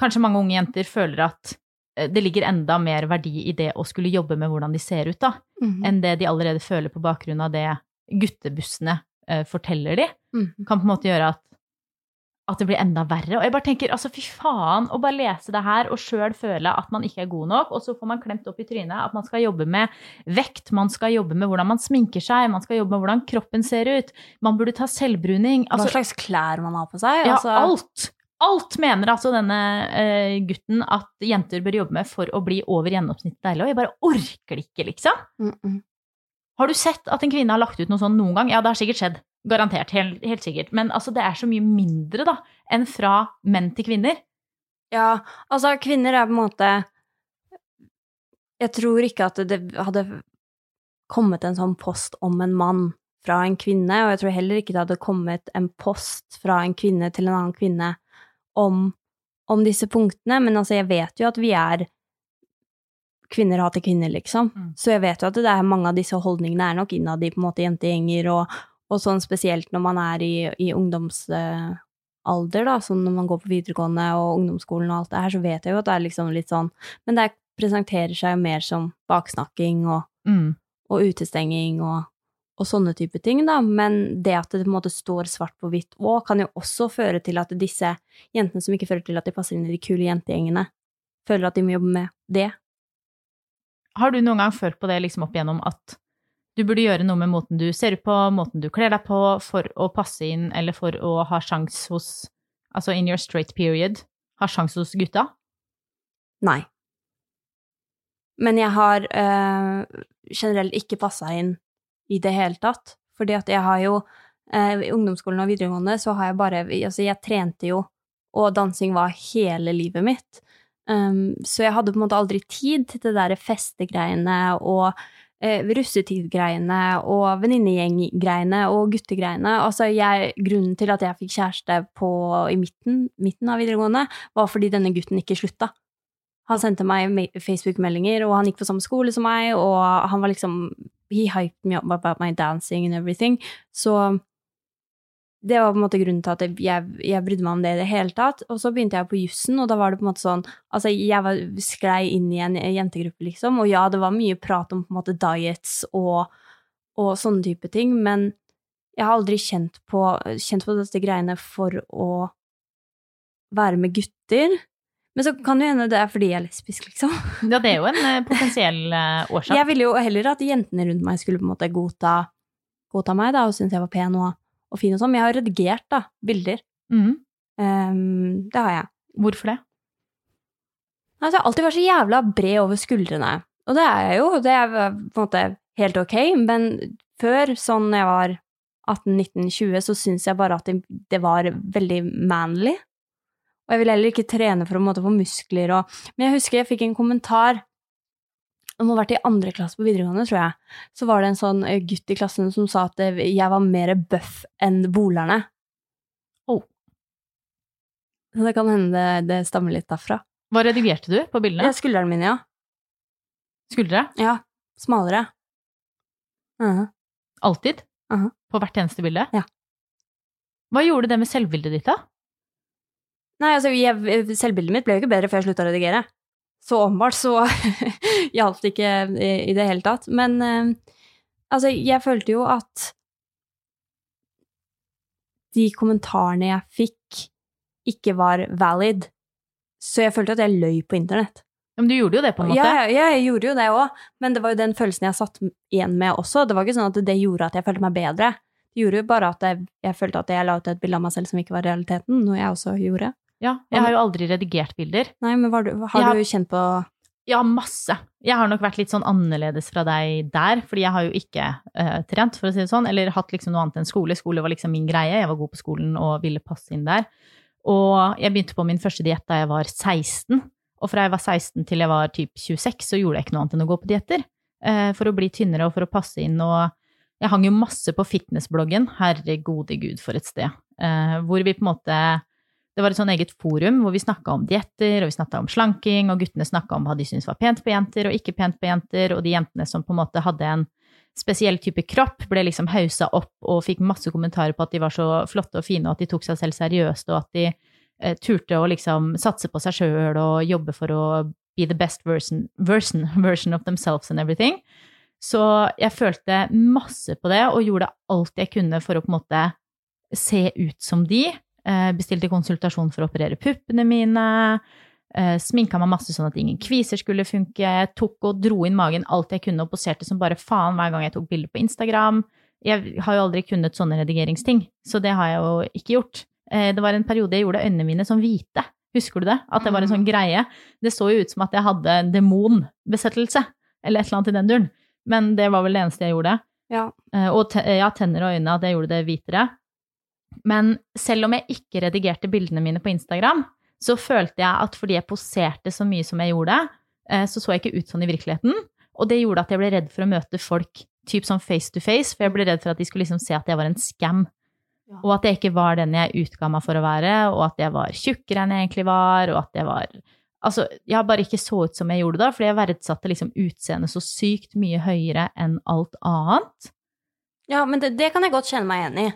kanskje mange unge jenter føler at det ligger enda mer verdi i det å skulle jobbe med hvordan de ser ut, da, Mm. enn det de allerede føler på bakgrunn av det guttebussene uh, forteller de, Mm. kan på en måte gjøre at, at det blir enda verre. Og jeg bare tenker, altså fy faen, å bare lese det her og sjøl føle at man ikke er god nok, og så får man klemt opp i trynet at man skal jobbe med vekt, man skal jobbe med hvordan man sminker seg, man skal jobbe med hvordan kroppen ser ut, man burde ta selvbruning. Hva Altså, slags klær man har på seg. ja, altså, alt. Alt mener altså denne uh, gutten at jenter bør jobbe med for å bli over gjennomsnittet deilig, og jeg bare orker det ikke, liksom. Mm, mm. Har du sett at en kvinne har lagt ut noe sånt noen gang? Ja, det har sikkert skjedd. Garantert. Helt, helt sikkert. Men altså, det er så mye mindre, da, enn fra menn til kvinner. Ja, altså, kvinner er på en måte Jeg tror ikke at det hadde kommet en sånn post om en mann fra en kvinne, og jeg tror heller ikke det hadde kommet en post fra en kvinne til en annen kvinne om, om disse punktene, men altså, jeg vet jo at vi er Kvinner hater kvinner, liksom. Mm. Så jeg vet jo at det er mange av disse holdningene er nok innad i på en måte jentegjenger, og, og sånn spesielt når man er i, i ungdomsalder, da, sånn når man går på videregående og ungdomsskolen og alt det her, så vet jeg jo at det er liksom litt sånn Men det presenterer seg jo mer som baksnakking og, Mm. og utestenging og, og sånne type ting, da. Men det at det på en måte står svart på hvitt òg, kan jo også føre til at disse jentene som ikke føler til at de passer inn i de kule jentegjengene, føler at de må jobbe med det. Har du noen gang følt på det liksom opp igjennom at du burde gjøre noe med måten du ser ut på, måten du kler deg på, for å passe inn, eller for å ha sjans hos Altså in your straight period, ha sjans hos gutta? Nei. Men jeg har øh, generelt ikke passa inn i det hele tatt. Fordi at jeg har jo eh, I ungdomsskolen og videregående så har jeg bare Altså, jeg trente jo, og dansing var hele livet mitt. Um, så jeg hadde på en måte aldri tid til det derre festegreiene og eh, russetidgreiene og venninnegjenggreiene og guttegreiene. Altså, jeg, grunnen til at jeg fikk kjæreste på, i midten, midten av videregående, var fordi denne gutten ikke slutta. Han sendte meg Facebook-meldinger, og han gikk på samme skole som meg, og han var liksom He hyped me up about my dancing and everything. Så det var på en måte grunnen til at jeg, jeg brydde meg om det i det hele tatt. Og så begynte jeg på jussen, og da var det på en måte sånn Altså, jeg var, sklei inn i en jentegruppe, liksom, og ja, det var mye prat om på en måte diets og, og sånne type ting, men jeg har aldri kjent på, kjent på disse greiene for å være med gutter. Men så kan jo hende det er fordi jeg er lesbisk, liksom. Ja, det er jo en eh, potensiell eh, årsak. Jeg ville jo heller at jentene rundt meg skulle på en måte godta, godta meg, da, og synes jeg var pen og, og fin og sånn. Men jeg har redigert, da, bilder. Mm. Um, det har jeg. Hvorfor det? Altså, jeg har alltid vært så jævla bred over skuldrene. Og det er jeg jo, det er på en måte helt ok, men før, sånn jeg var 18-19-20, så syns jeg bare at det, det var veldig manly. Og jeg ville heller ikke trene for å få muskler og Men jeg husker jeg fikk en kommentar det må ha vært i andre klasse på videregående, tror jeg. Så var det en sånn eh, gutt i klassen som sa at eh, jeg var mer bøff enn bolerne. Oh. Så det kan hende det, stammer litt derfra. Hva redigerte du på Ja, bildene? skuldrene mine, ja. Skuldre? Ja, smalere. Mhm. Alltid? Aha. På hvert eneste bilde? Ja. Hva gjorde det med selvbildet ditt, da? Nei, altså, jeg, selvbildet mitt ble jo ikke bedre før jeg slutta å redigere. Så åpenbart så hjalp det ikke i, i det hele tatt. Men uh, altså, jeg følte jo at de kommentarene jeg fikk, ikke var valid. Så jeg følte at jeg løy på internett. Men du gjorde jo det, på en måte. Ja, ja, jeg gjorde jo det òg, men det var jo den følelsen jeg satt igjen med også. Det var ikke sånn at det gjorde at jeg følte meg bedre. Det gjorde jo bare at jeg, jeg følte at jeg la ut et bilde av meg selv som ikke var realiteten, noe jeg også gjorde. Ja, jeg har jo aldri redigert bilder. Nei, men var du, har Ja. du kjent på Ja, masse. Jeg har nok vært litt sånn annerledes fra deg der, fordi jeg har jo ikke uh, trent, for å si det sånn, eller hatt liksom noe annet enn skole. Skole var liksom min greie, jeg var god på skolen og ville passe inn der. Og jeg begynte på min første diett da jeg var 16, og fra jeg var 16 til jeg var typ 26, så gjorde jeg ikke noe annet enn å gå på dietter. Uh, for å bli tynnere og for å passe inn, og jeg hang jo masse på fitnessbloggen, herregode gud for et sted, Uh, hvor vi på en måte det var et sånn eget forum hvor vi snakka om dietter, og vi snakka om slanking, og guttene snakka om hva de syntes var pent på jenter og ikke pent på jenter, og de jentene som på en måte hadde en spesiell type kropp, ble liksom hausa opp og fikk masse kommentarer på at de var så flotte og fine, og at de tok seg selv seriøst, og at de eh, turte å liksom satse på seg sjøl og jobbe for å be the best version, version, version of themselves and everything. Så jeg følte masse på det, og gjorde alt jeg kunne for å på en måte se ut som de. Eh, Bestilte konsultasjon for å operere puppene mine. eh, Sminka meg masse sånn at ingen kviser skulle funke. Tok og dro inn magen alt jeg kunne, og poserte som bare faen hver gang jeg tok bilder på Instagram. Jeg har jo aldri kunnet sånne redigeringsting, så det har jeg jo ikke gjort. Eh, Det var en periode jeg gjorde øynene mine som hvite. Husker du det? At det var en sånn greie. Det så jo ut som at jeg hadde en demonbesettelse, eller et eller annet i den duren. Men det var vel det eneste jeg gjorde. Ja. Og ja, tenner og øyne, at jeg gjorde det hvitere. Men selv om jeg ikke redigerte bildene mine på Instagram, så følte jeg at fordi jeg poserte så mye som jeg gjorde, eh, så så jeg ikke ut sånn i virkeligheten. Og det gjorde at jeg ble redd for å møte folk typ sånn face to face, for jeg ble redd for at de skulle liksom se at jeg var en scam. Og at jeg ikke var den jeg utga meg for å være, og at jeg var tjukkere enn jeg egentlig var, og at jeg var Altså, jeg bare ikke så ut som jeg gjorde da, fordi jeg verdsatte liksom utseendet så sykt mye høyere enn alt annet. Ja, men det, det kan jeg godt kjenne meg igjen i.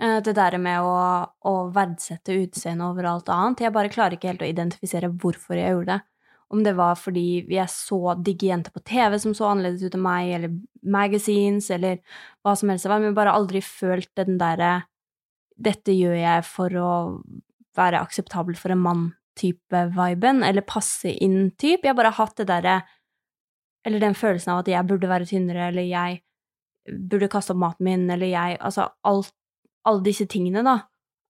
Eh, Det der med å, å verdsette utseendet over alt annet. Jeg bare klarer ikke helt å identifisere hvorfor jeg gjorde det. Om det var fordi jeg så digge jenter på TV som så annerledes ut enn meg, eller magazines, eller hva som helst det var, men bare aldri følt den derre Dette gjør jeg for å være akseptabel for en mann-type viben, eller passe inn-type. Jeg har bare hatt det derre Eller den følelsen av at jeg burde være tynnere, eller jeg burde kaste opp maten min, eller jeg Altså alt, alle disse tingene, da,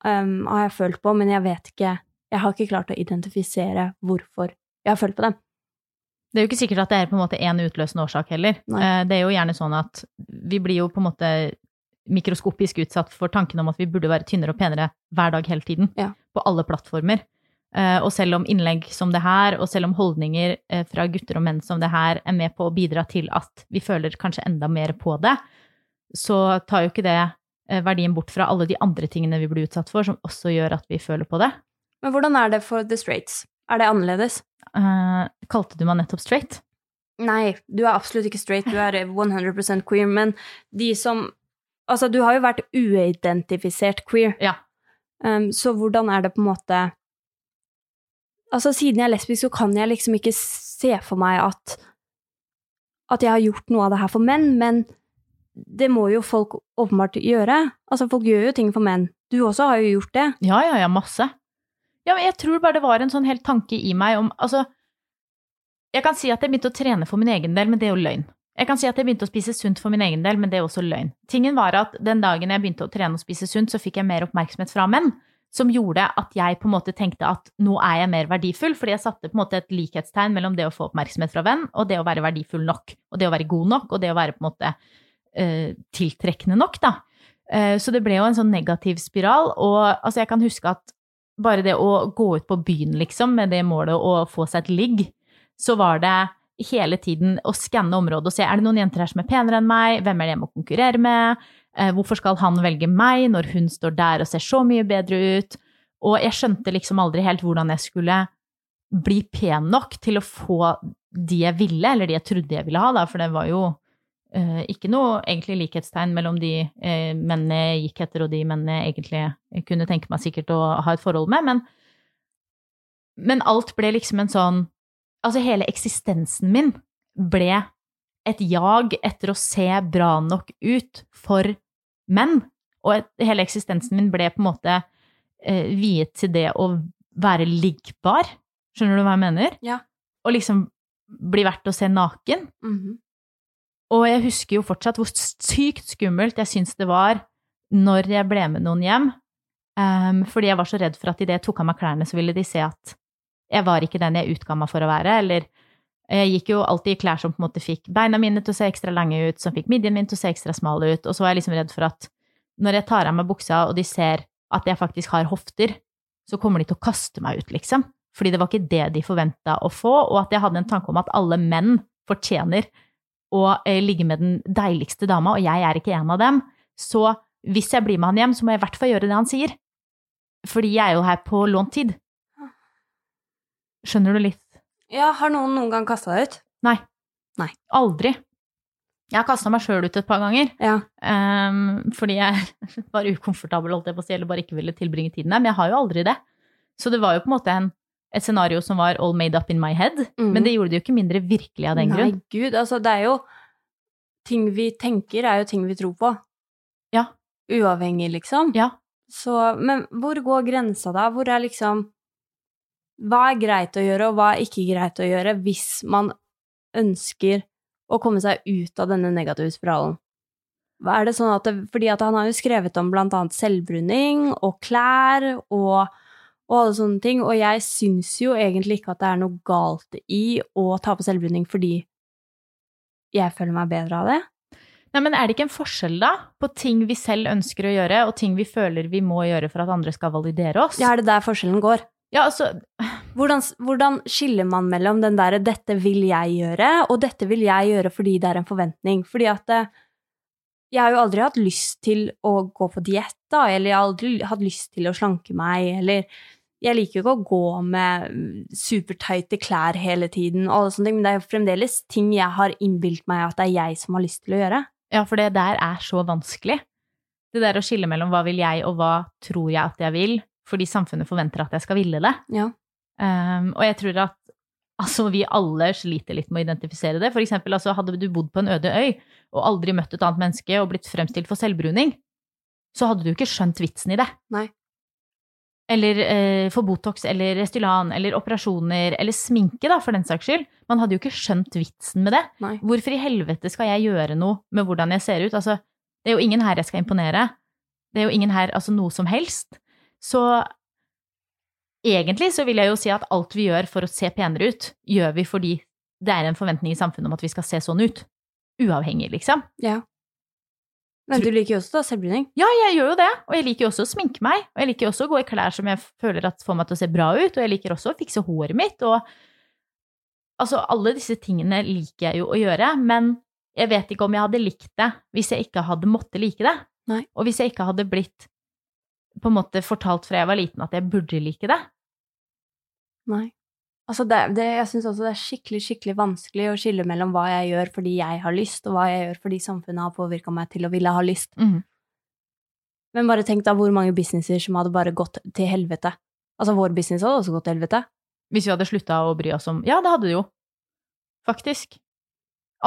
um, har jeg følt på, men jeg vet ikke Jeg har ikke klart å identifisere hvorfor jeg har følt på dem. Det er jo ikke sikkert at det er på en måte én utløsende årsak heller. Nei. Eh, Det er jo gjerne sånn at vi blir jo på en måte mikroskopisk utsatt for tanken om at vi burde være tynnere og penere hver dag hele tiden. Ja. På alle plattformer. Eh, Og selv om innlegg som det her, og selv om holdninger eh, fra gutter og menn som det her er med på å bidra til at vi føler kanskje enda mer på det, så tar jo ikke det verdien bort fra alle de andre tingene vi blir utsatt for, som også gjør at vi føler på det. Men hvordan er det for the straights? Er det annerledes? Uh, Kalte du meg nettopp straight? Nei, du er absolutt ikke straight, du er 100% queer, men de som Altså, du har jo vært uidentifisert queer, Ja. um, så hvordan er det på en måte Altså, siden jeg er lesbisk, så kan jeg liksom ikke se for meg at at jeg har gjort noe av det her for menn, men det må jo folk åpenbart gjøre. Altså, folk gjør jo ting for menn. Du også har jo gjort det. Ja, ja, ja, masse. Ja, men jeg tror bare det var en sånn helt tanke i meg om Altså, jeg kan si at jeg begynte å trene for min egen del, men det er jo løgn. Jeg kan si at jeg begynte å spise sunt for min egen del, men det er også løgn. Tingen var at den dagen jeg begynte å trene og spise sunt, så fikk jeg mer oppmerksomhet fra menn, som gjorde at jeg på en måte tenkte at nå er jeg mer verdifull, fordi jeg satte på en måte et likhetstegn mellom det å få oppmerksomhet fra venn, og det å være verdifull nok, og det å være god nok, og det å være på en måte eh, tiltrekkende nok, da. Eh, så det ble jo en sånn negativ spiral, og altså jeg kan huske at bare det å gå ut på byen, liksom, med det målet å få seg et ligg, så var det hele tiden å skanne området og se er det noen jenter her som er penere enn meg, hvem er det jeg må konkurrere med, eh, hvorfor skal han velge meg når hun står der og ser så mye bedre ut, og jeg skjønte liksom aldri helt hvordan jeg skulle bli pen nok til å få de jeg ville, eller de jeg trodde jeg ville ha, da, for det var jo ikke noe egentlig likhetstegn mellom de eh, mennene jeg gikk etter, og de mennene jeg egentlig kunne tenke meg sikkert å ha et forhold med, men, men alt ble liksom en sånn Altså, hele eksistensen min ble et jag etter å se bra nok ut for menn. og et, hele eksistensen min ble på en måte eh, viet til det å være liggbar. Skjønner du hva jeg mener? Ja. Og liksom bli verdt å se naken. Mhm. Og jeg husker jo fortsatt hvor sykt skummelt jeg syns det var når jeg ble med noen hjem. Um, fordi jeg var så redd for at idet jeg tok av meg klærne, så ville de se at jeg var ikke den jeg utga meg for å være. Eller jeg gikk jo alltid i klær som på en måte fikk beina mine til å se ekstra lange ut, som fikk midjen min til å se ekstra smal ut. Og så var jeg liksom redd for at når jeg tar av meg buksa, og de ser at jeg faktisk har hofter, så kommer de til å kaste meg ut, liksom. Fordi det var ikke det de forventa å få, og at jeg hadde en tanke om at alle menn fortjener å eh, ligge med den deiligste dama, og jeg er ikke en av dem. Så hvis jeg blir med han hjem, så må jeg i hvert fall gjøre det han sier. Fordi jeg er jo her på lånt tid. Skjønner du litt? Ja, har noen noen gang kasta deg ut? Nei. Nei. Aldri. Jeg har kasta meg sjøl ut et par ganger. Ja. Um, fordi jeg var ukomfortabel, holdt jeg på å si, eller bare ikke ville tilbringe tiden der. Men jeg har jo aldri det. Så det var jo på en måte en, et scenario som var all made up in my head. Mm. Men det gjorde det jo ikke mindre virkelig av den Nei, grunn. gud, altså det er jo Ting vi tenker, er jo ting vi tror på. Ja. Uavhengig, liksom. Ja. Så, men hvor går grensa da? Hvor er liksom Hva er greit å gjøre, og hva er ikke greit å gjøre hvis man ønsker å komme seg ut av denne negative spiralen? Er det sånn at det, Fordi at han har jo skrevet om blant annet selvbruning og klær og, og alle sånne ting, og jeg syns jo egentlig ikke at det er noe galt i å ta på selvbruning fordi jeg føler meg bedre av det. Nei, men er det ikke en forskjell, da, på ting vi selv ønsker å gjøre, og ting vi føler vi må gjøre for at andre skal validere oss? Ja, er det der forskjellen går? Ja, altså, Hvordan, hvordan skiller man mellom den derre 'dette vil jeg gjøre', og 'dette vil jeg gjøre fordi det er en forventning'? Fordi at eh, jeg har jo aldri hatt lyst til å gå på diett, da, eller jeg har aldri hatt lyst til å slanke meg, eller jeg liker jo ikke å gå med supertighte klær hele tiden, og alle sånne ting, men det er jo fremdeles ting jeg har innbilt meg at det er jeg som har lyst til å gjøre. ja, for det der er så vanskelig. Det der å skille mellom hva vil jeg, og hva tror jeg at jeg vil, fordi samfunnet forventer at jeg skal ville det. Ja. Um, og jeg tror at altså, vi alle sliter litt med å identifisere det. For eksempel, altså, hadde du bodd på en øde øy og aldri møtt et annet menneske og blitt fremstilt for selvbruning, så hadde du ikke skjønt vitsen i det. Nei. Eller eh, for Botox eller Restylan eller operasjoner eller sminke, da, for den saks skyld. Man hadde jo ikke skjønt vitsen med det. Nei. Hvorfor i helvete skal jeg gjøre noe med hvordan jeg ser ut? Altså, det er jo ingen her jeg skal imponere. Det er jo ingen her, altså noe som helst. Så egentlig så vil jeg jo si at alt vi gjør for å se penere ut, gjør vi fordi det er en forventning i samfunnet om at vi skal se sånn ut. Uavhengig, liksom. Ja. Men du liker jo også da selvbruning. Ja, jeg gjør jo det, og jeg liker jo også å sminke meg, og jeg liker også å gå i klær som jeg føler at får meg til å se bra ut, og jeg liker også å fikse håret mitt, og altså alle disse tingene liker jeg jo å gjøre, men jeg vet ikke om jeg hadde likt det hvis jeg ikke hadde måttet like det. Nei. Og hvis jeg ikke hadde blitt på en måte fortalt fra jeg var liten at jeg burde like det. Nei. Altså det, det, jeg syns også det er skikkelig skikkelig vanskelig å skille mellom hva jeg gjør fordi jeg har lyst, og hva jeg gjør fordi samfunnet har påvirka meg til å ville ha lyst. Mm. Men bare tenk da hvor mange businesser som hadde bare gått til helvete. Altså vår business hadde også gått til helvete. Hvis vi hadde slutta å bry oss om Ja, det hadde det jo. Faktisk.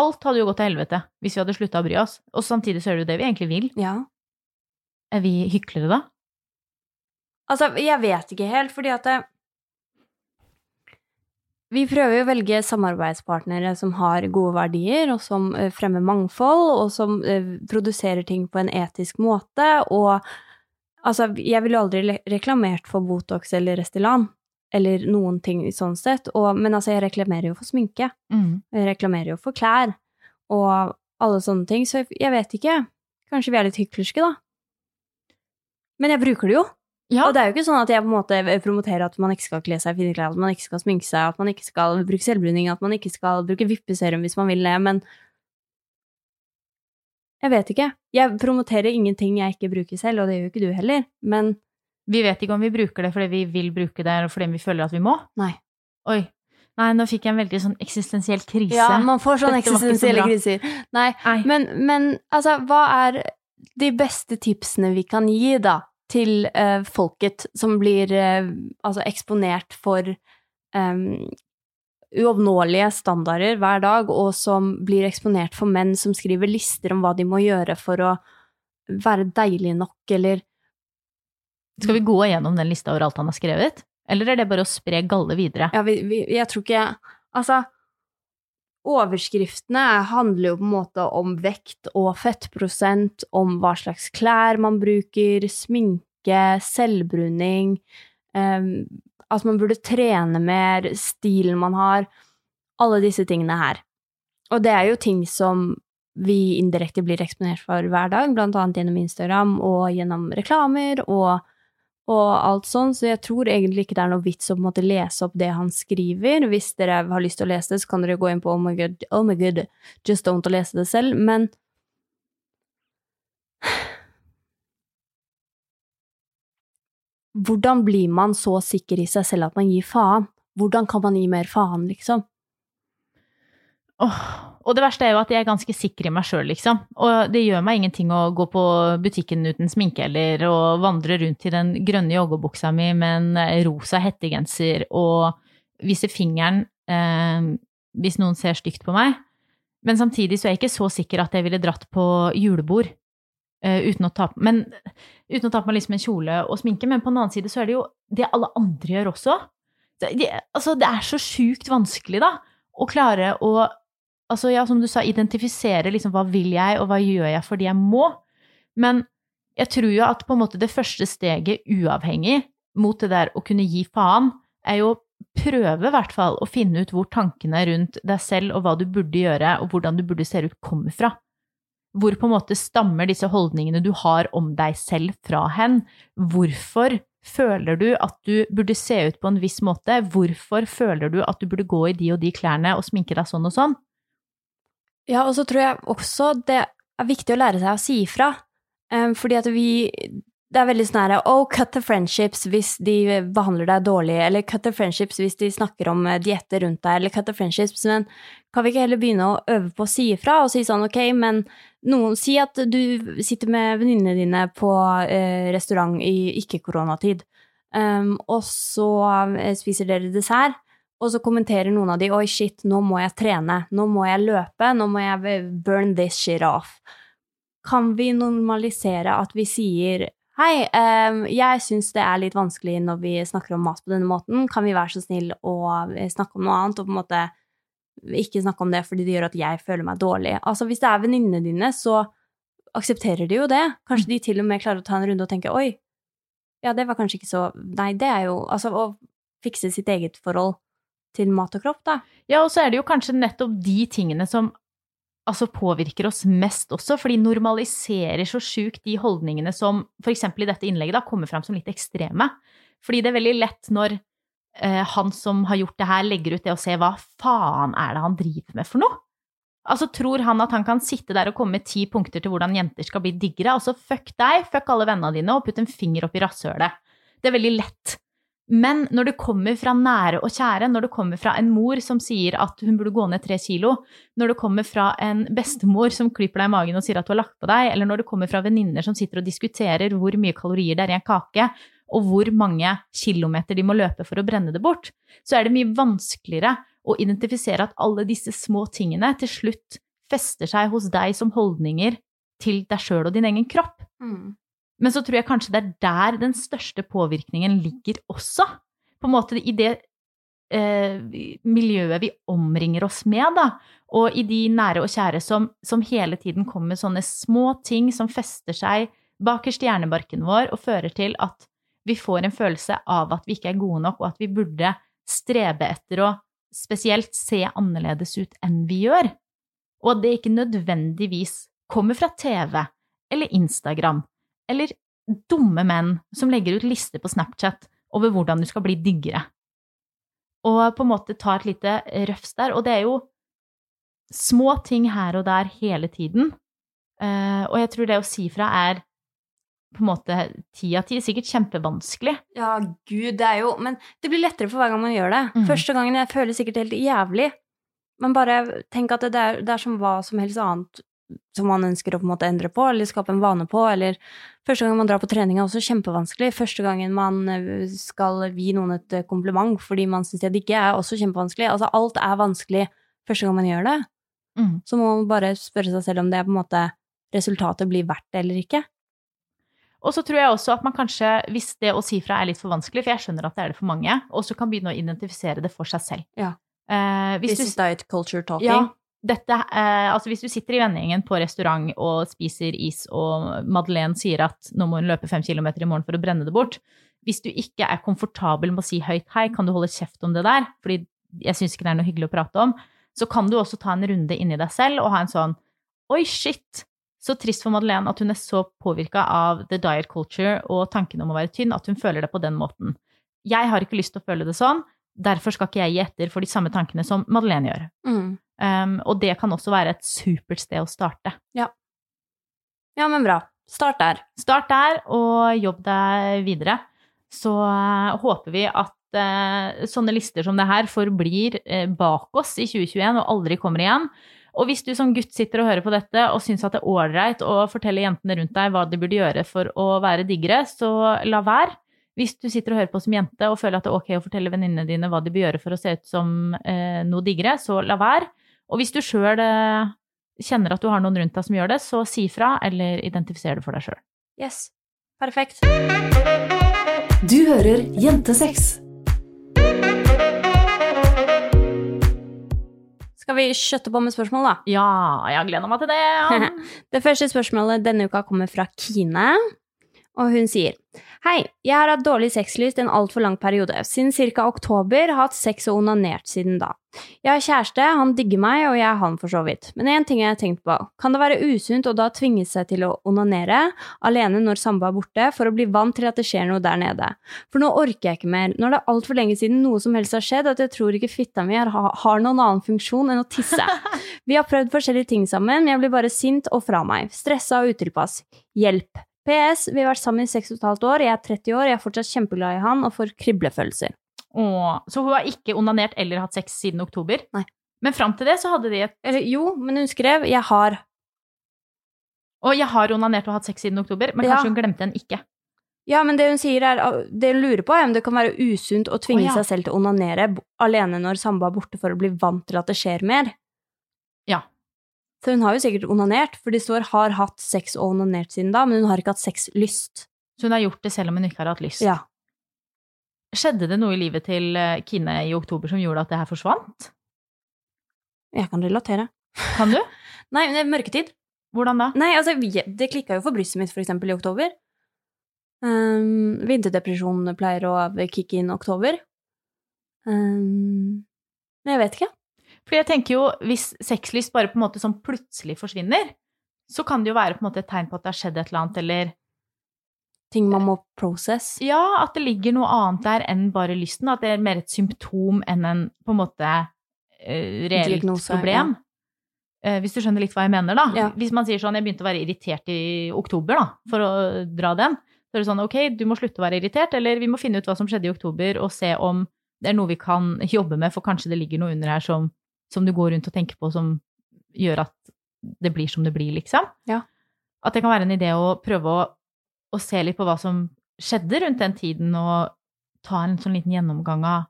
Alt hadde jo gått til helvete hvis vi hadde slutta å bry oss. Og samtidig så er det jo det vi egentlig vil. Ja. Er vi hyklere da? Altså, jeg vet ikke helt, fordi at det, Vi prøver å velge samarbeidspartnere som har gode verdier, og som eh, fremmer mangfold, og som eh, produserer ting på en etisk måte, og altså, jeg ville aldri reklamert for Botox eller Restylan, eller noen ting sånn sett, og, men altså, jeg reklamerer jo for sminke. Mm. Jeg reklamerer jo for klær og alle sånne ting, så jeg vet ikke. Kanskje vi er litt hyklerske, da. Men jeg bruker det jo. Ja. Og det er jo ikke sånn at jeg på en måte promoterer at man ikke skal kle seg i fine klær, at man ikke skal sminke seg, at man ikke skal bruke selvbruning, at man ikke skal bruke vippeserum hvis man vil det, men Jeg vet ikke. Jeg promoterer ingenting jeg ikke bruker selv, og det gjør jo ikke du heller, men Vi vet ikke om vi bruker det fordi vi vil bruke det, eller fordi vi føler at vi må. Nei. Oi. Nei, nå fikk jeg en veldig sånn eksistensiell krise. Ja, man får sånne eksistensielle kriser. Nei, Nei. Men, men altså, hva er de beste tipsene vi kan gi, da, til uh, folket som blir uh, altså eksponert for um, uoppnåelige standarder hver dag, og som blir eksponert for menn som skriver lister om hva de må gjøre for å være deilig nok, eller Skal vi gå gjennom den lista over alt han har skrevet? Eller er det bare å spre galle videre? Ja, vi, vi, jeg tror ikke Altså, overskriftene handler jo på en måte om vekt og fettprosent, om hva slags klær man bruker, sminke, selvbruning, um, at man burde trene mer, stilen man har, alle disse tingene her. Og det er jo ting som vi indirekte blir eksponert for hver dag, blant annet gjennom Instagram og gjennom reklamer og og alt sånn, så jeg tror egentlig ikke det er noe vits å på en måte lese opp det han skriver. Hvis dere har lyst til å lese det, så kan dere gå inn på Oh my god, oh my god, just don't og lese det selv, men Hvordan blir man så sikker i seg selv at man gir faen? Hvordan kan man gi mer faen, liksom? Åh, og det verste er jo at jeg er ganske sikker i meg sjøl, liksom. Og det gjør meg ingenting å gå på butikken uten sminke eller å vandre rundt i den grønne joggebuksa mi med en rosa hettegenser og vise fingeren eh, hvis noen ser stygt på meg. Men samtidig så er jeg ikke så sikker at jeg ville dratt på julebord eh, uten, å ta, men, uten å ta på meg liksom en kjole og sminke. Men på den annen side så er det jo det alle andre gjør også. Det, det, altså, det er så sjukt vanskelig, da, å klare å altså ja, som du sa, identifisere liksom hva vil jeg, og hva gjør jeg fordi jeg må. Men jeg tror jo at på en måte det første steget, uavhengig mot det der å kunne gi faen, er jo prøve i hvert fall å finne ut hvor tankene rundt deg selv og hva du burde gjøre, og hvordan du burde se ut, kommer fra. Hvor på en måte stammer disse holdningene du har om deg selv fra hen? Hvorfor føler du at du burde se ut på en viss måte? Hvorfor føler du at du burde gå i de og de klærne og sminke deg sånn og sånn? Ja, og så tror jeg også det er viktig å lære seg å si ifra. Um, fordi at vi Det er veldig sånn herre Oh, cut the friendships hvis de behandler deg dårlig, eller cut the friendships hvis de snakker om eh, dietter rundt deg, eller cut the friendships, men kan vi ikke heller begynne å øve på å si ifra, og si sånn ok, men noen Si at du sitter med venninnene dine på eh, restaurant i ikke-koronatid, um, og så spiser dere dessert og så kommenterer noen av de oi, shit, nå må jeg trene, nå må jeg løpe, nå må jeg burn this shit off. Kan vi normalisere at vi sier hei, um, jeg syns det er litt vanskelig når vi snakker om mat på denne måten, kan vi være så snill å snakke om noe annet, og på en måte ikke snakke om det fordi det gjør at jeg føler meg dårlig. Altså, hvis det er venninnene dine, så aksepterer de jo det. Kanskje de til og med klarer å ta en runde og tenke oi, ja, det var kanskje ikke så Nei, det er jo Altså, å fikse sitt eget forhold til mat og kropp, da. Ja, og så er det jo kanskje nettopp de tingene som altså påvirker oss mest også, for de normaliserer så sjukt de holdningene som eksempel i dette innlegget da kommer fram som litt ekstreme. Fordi det er veldig lett når eh, han som har gjort det her, legger ut det og ser hva faen er det han driver med for noe? Altså, tror han at han kan sitte der og komme med ti punkter til hvordan jenter skal bli diggere? Altså, fuck deg, fuck alle vennene dine, og putt en finger opp i rasshølet. Det er veldig lett men når det kommer fra nære og kjære, når det kommer fra en mor som sier at hun burde gå ned tre kilo, når det kommer fra en bestemor som klyper deg i magen og sier at du har lagt på deg, eller når det kommer fra venninner som sitter og diskuterer hvor mye kalorier det er i en kake, og hvor mange kilometer de må løpe for å brenne det bort, så er det mye vanskeligere å identifisere at alle disse små tingene til slutt fester seg hos deg som holdninger til deg sjøl og din egen kropp. Mm. Men så tror jeg kanskje det er der den største påvirkningen ligger også. På en måte i det eh, miljøet vi omringer oss med, da. Og i de nære og kjære som, som hele tiden kommer med sånne små ting som fester seg bakerst i hjernebarken vår og fører til at vi får en følelse av at vi ikke er gode nok, og at vi burde strebe etter å spesielt se annerledes ut enn vi gjør. Og at det ikke nødvendigvis kommer fra TV eller Instagram eller dumme menn som legger ut lister på Snapchat over hvordan du skal bli diggere. Og på en måte ta et lite røfs der. Og det er jo små ting her og der hele tiden. Uh, og jeg tror det å si fra er på en måte ti av ti. Sikkert kjempevanskelig. Ja, gud, det er jo Men det blir lettere for hver gang man gjør det. Mm. Første gangen jeg føler sikkert helt jævlig. Men bare tenk at det er, det er som hva som helst annet som man ønsker å på en måte endre på, eller skape en vane på, eller Første gang man drar på trening er også kjempevanskelig. Første gangen man eh, skal gi noen et eh, kompliment fordi man syns det ikke er også kjempevanskelig. Altså, alt er vanskelig første gang man gjør det. Mm. Så må man bare spørre seg selv om det er på en måte resultatet blir verdt det eller ikke. Og så tror jeg også at man kanskje, hvis det å si fra er litt for vanskelig, for jeg skjønner at det er det for mange, også kan begynne å identifisere det for seg selv. Ja. Eh, hvis This du, is diet culture talking. ja, dette, eh, altså hvis du sitter i vennegjengen på restaurant og spiser is, og Madeleine sier at nå må hun løpe fem kilometer i morgen for å brenne det bort, hvis du ikke er komfortabel med å si høyt hei, kan du holde kjeft om det der, fordi jeg syns ikke det er noe hyggelig å prate om, så kan du også ta en runde inni deg selv og ha en sånn oi, shit, så trist for Madeleine at hun er så påvirka av the diet culture og tanken om å være tynn at hun føler det på den måten. Jeg har ikke lyst til å føle det sånn, derfor skal ikke jeg gi etter for de samme tankene som Madeleine gjør. Mm. Um, og det kan også være et supert sted å starte. ja, men bra. Start der. Start der, og jobb deg videre. Så uh, håper vi at uh, sånne lister som det her forblir uh, bak oss i 2021 og aldri kommer igjen. Og hvis du som gutt sitter og hører på dette og syns at det er ålreit å fortelle jentene rundt deg hva de burde gjøre for å være diggere, så la være. Hvis du sitter og hører på som jente og føler at det er ok å fortelle venninnene dine hva de bør gjøre for å se ut som eh, noe diggere, så la være. Og hvis du sjøl eh, kjenner at du har noen rundt deg som gjør det, så si fra, eller identifiser det for deg sjøl. Yes. Perfekt. Du hører Jentesex. Skal vi skjøtte på med spørsmål, da? Ja, jeg gleder meg til det. Det første spørsmålet denne uka kommer fra Kine, og hun sier Hei, jeg har hatt dårlig sexlyst en altfor lang periode. Siden ca. oktober har hatt sex og onanert siden da. Jeg har kjæreste, han digger meg, og jeg han for så vidt. Men én ting jeg har tenkt på. Kan det være usunt å da tvinge seg til å onanere alene når samboer er borte, for å bli vant til at det skjer noe der nede? For nå orker jeg ikke mer. Nå er det altfor lenge siden noe som helst har skjedd, at jeg tror ikke fitta mi har, har noen annen funksjon enn å tisse. Vi har prøvd forskjellige ting sammen, men jeg blir bare sint og fra meg. Stressa og utilpass. Hjelp. PS. Vi har vært sammen i seks og et halvt år, jeg er 30 år, jeg er fortsatt kjempeglad i han og får kriblefølelser. Åh, så hun har ikke onanert eller hatt sex siden oktober? Nei. Men fram til det så hadde de et Eller jo, men hun skrev 'jeg har'. Og jeg har onanert og hatt sex siden oktober, men Ja. kanskje hun glemte den ikke. Ja, men det hun sier er Det hun lurer på, er om det kan være usunt å tvinge oh, ja. seg selv til å onanere alene når samboer er borte for å bli vant til at det skjer mer. Så hun har jo sikkert onanert, for det står 'har hatt sex og onanert siden da', men hun har ikke hatt sexlyst. Så hun har gjort det selv om hun ikke har hatt lyst. Ja. Skjedde det noe i livet til eh, Kine i oktober som gjorde at det her forsvant? Jeg kan relatere. Kan du? Nei, men det er mørketid. Hvordan da? Nei, altså, det klikka jo for brystet mitt, for eksempel, i oktober. Um, vinterdepresjonen pleier å kicke inn i oktober. Um, men jeg vet ikke. Fordi jeg tenker jo, hvis sexlyst bare på en måte sånn plutselig forsvinner, så kan det jo være på en måte et tegn på at det har skjedd et eller annet, eller Ting man må process. Ja, at det ligger noe annet der enn bare lysten. At det er mer et symptom enn en på en måte eh, reelt Diagnose, problem. Ja. hvis du skjønner litt hva jeg mener, da. Ja. Hvis man sier sånn 'jeg begynte å være irritert i oktober', da, for å dra den, så er det sånn 'ok, du må slutte å være irritert', eller 'vi må finne ut hva som skjedde i oktober', og se om det er noe vi kan jobbe med, for kanskje det ligger noe under her som, som du går rundt og tenker på som gjør at det blir som det blir, liksom. Ja. At det kan være en idé å prøve å, å se litt på hva som skjedde rundt den tiden, og ta en sånn liten gjennomgang av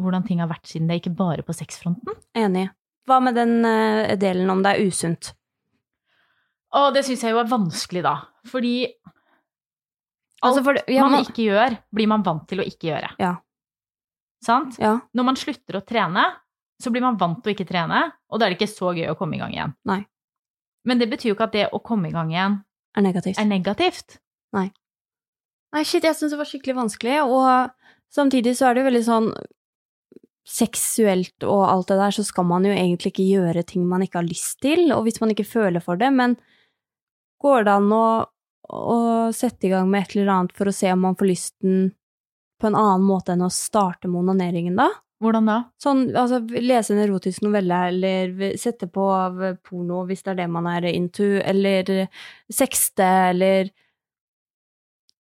hvordan ting har vært siden det, ikke bare på sexfronten. Enig. Hva med den eh, delen om det er usunt? Å, det syns jeg jo er vanskelig, da. Fordi alt Altså, for, ja, man man- ikke gjør, blir man vant til å ikke gjøre. Ja. Sant? ja. Når man slutter å trene, så blir man vant til å ikke trene, og da er det ikke så gøy å komme i gang igjen. Nei. Men det betyr jo ikke at det å komme i gang igjen er negativt. er negativt. Nei, shit, jeg syns det var skikkelig vanskelig, og samtidig så er det jo veldig sånn seksuelt og alt det der, så skal man jo egentlig ikke gjøre ting man ikke har lyst til, og hvis man ikke føler for det, men går det an å, å sette i gang med et eller annet for å se om man får lysten på en annen måte enn å starte med onaneringen, da? Hvordan da? Sånn, altså, lese en erotisk novelle, eller sette på av porno hvis det er det man er into, eller sexte, eller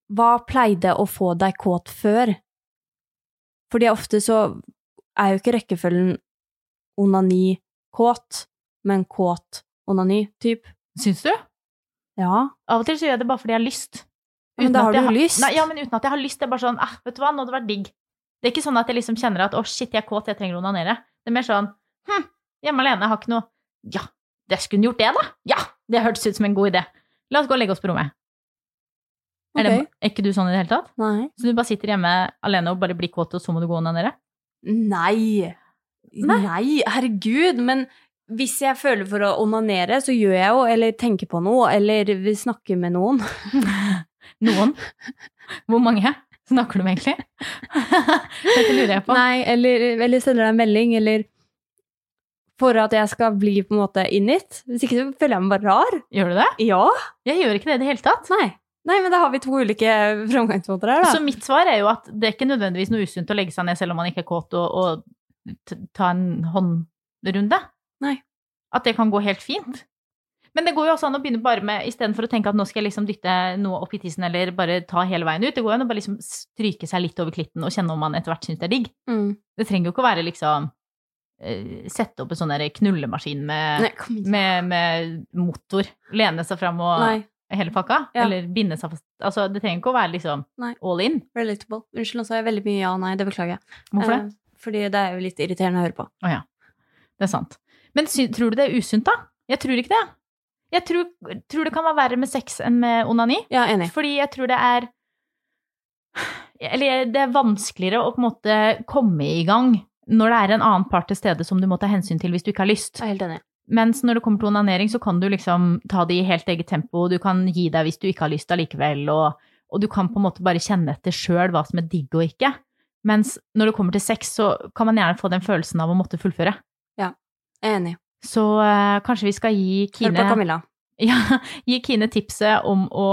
Hva pleide å få deg kåt før? Fordi ofte så er jo ikke rekkefølgen onani kåt, men kåt onani, typ. Syns du? Ja. Av og til så gjør jeg det bare fordi jeg har lyst. Men da har du har, lyst. Nei, ja, men uten at jeg har lyst. Det er bare sånn, eh, vet du hva, nå hadde det vært digg. Det er ikke sånn at jeg liksom kjenner at å shit, jeg er kåt, jeg trenger å onanere. Det er mer sånn hm, hjemme alene, jeg har ikke noe Ja, det skulle hun gjort det, da? Ja, det hørtes ut som en god idé. La oss gå og legge oss på rommet. Er, det, er ikke du sånn i det hele tatt? Nei. Så du bare sitter hjemme alene og bare blir kåt, og så må du gå og onanere? Nei. Nei. Nei, herregud. Men hvis jeg føler for å onanere, så gjør jeg jo, eller tenker på noe, eller vil snakke med noen. Noen? Hvor mange snakker du med, egentlig? Dette lurer jeg på. Nei, eller, eller sender deg en melding, eller for at jeg skal bli på en måte in it. Hvis ikke så føler jeg meg bare rar. Gjør du det? Ja. Jeg gjør ikke det i det hele tatt. Nei. Nei, men da har vi to ulike framgangsmåter her, da. Så mitt svar er jo at det er ikke nødvendigvis noe usunt å legge seg ned selv om man ikke er kåt, og, og ta en håndrunde. Nei. At det kan gå helt fint. Men det går jo også an å begynne bare med, istedenfor å tenke at nå skal jeg liksom dytte noe opp i tissen, eller bare ta hele veien ut, det går jo an å bare liksom stryke seg litt over klitten og kjenne om man etter hvert syns det er digg. Mm. Det trenger jo ikke å være liksom eh, Sette opp en sånn knullemaskin med, Nei, med, med motor, lene seg fram og Nei, hele pakka, Ja. eller binde seg fast. Altså, det trenger ikke å være liksom Nei. all in. relatable. Unnskyld, nå sa jeg veldig mye ja og nei. Det beklager jeg. Hvorfor det? Eh, Fordi det er jo litt irriterende å høre på. Å ja, det er sant. Men tror du det er usunt, da? Jeg tror ikke det. Jeg tror, tror det kan være verre med sex enn med onani. Ja, enig. Fordi jeg tror det er Eller det er vanskeligere å på en måte komme i gang når det er en annen part til stede som du må ta hensyn til hvis du ikke har lyst. Jeg er helt enig. Mens når det kommer til onanering, så kan du liksom ta det i helt eget tempo, du kan gi deg hvis du ikke har lyst allikevel, og, og du kan på en måte bare kjenne etter sjøl hva som er digg og ikke. Mens når det kommer til sex, så kan man gjerne få den følelsen av å måtte fullføre. Jeg er enig. Så eh, kanskje vi skal gi Hør Kine, på Camilla. ja, gi Kine tipset om å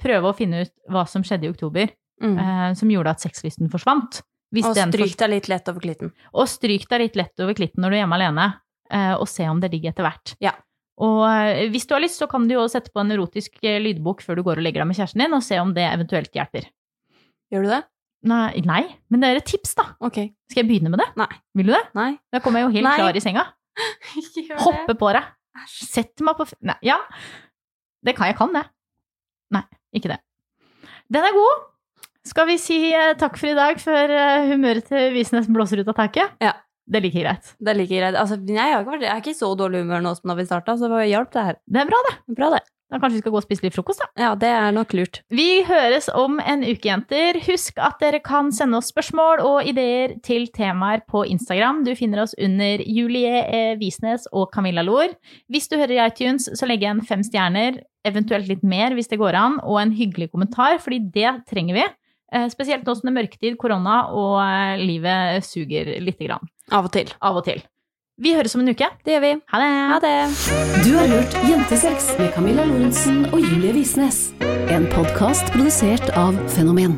prøve å finne ut hva som skjedde i oktober, Mm. eh, som gjorde at sexlysten forsvant. Hvis Og den stryk deg litt lett over klitten. og stryk deg litt lett over klitten når du er hjemme alene, eh, og se om det ligger etter hvert. Ja. Og eh, hvis du har lyst, så kan du jo sette på en erotisk eh, lydbok før du går og legger deg med kjæresten din, og se om det eventuelt hjelper. Gjør du det? Nei, nei men det er et tips, da. Ok. Skal jeg begynne med det? Nei. Vil du det? Nei. Da kommer jeg jo helt Nei. klar i senga. Ikke gjør Hoppe på deg. Sett meg på Nei, ja. Det kan jeg kan, det. Nei, ikke det. Den er god. Skal vi si eh, takk for i dag før eh, humøret til Visnes blåser ut av taket? Ja. Det er like greit. Det er like greit. Altså, jeg, har ikke vært, jeg er ikke i så dårlig humør nå som da vi starta, så det hjalp det her. Det er bra, det. Bra, det. Da kanskje vi skal gå og spise litt frokost, da. Ja, det er nok lurt. Vi høres om en uke, jenter. Husk at dere kan sende oss spørsmål og ideer til temaer på Instagram. Du finner oss under Julie E. Visnes og Camilla Lohr. Hvis du hører i iTunes, så legg igjen fem stjerner, eventuelt litt mer hvis det går an, og en hyggelig kommentar, fordi det trenger vi. Eh, Spesielt nå som det er mørketid, korona, og eh, livet suger lite grann. Av og til. Av og til. Vi høres om en uke. Det gjør vi. Ha det! Ha det. Du har hørt Jentesex med Camilla Lorentzen og Julie Visnes. En podkast produsert av Fenomen.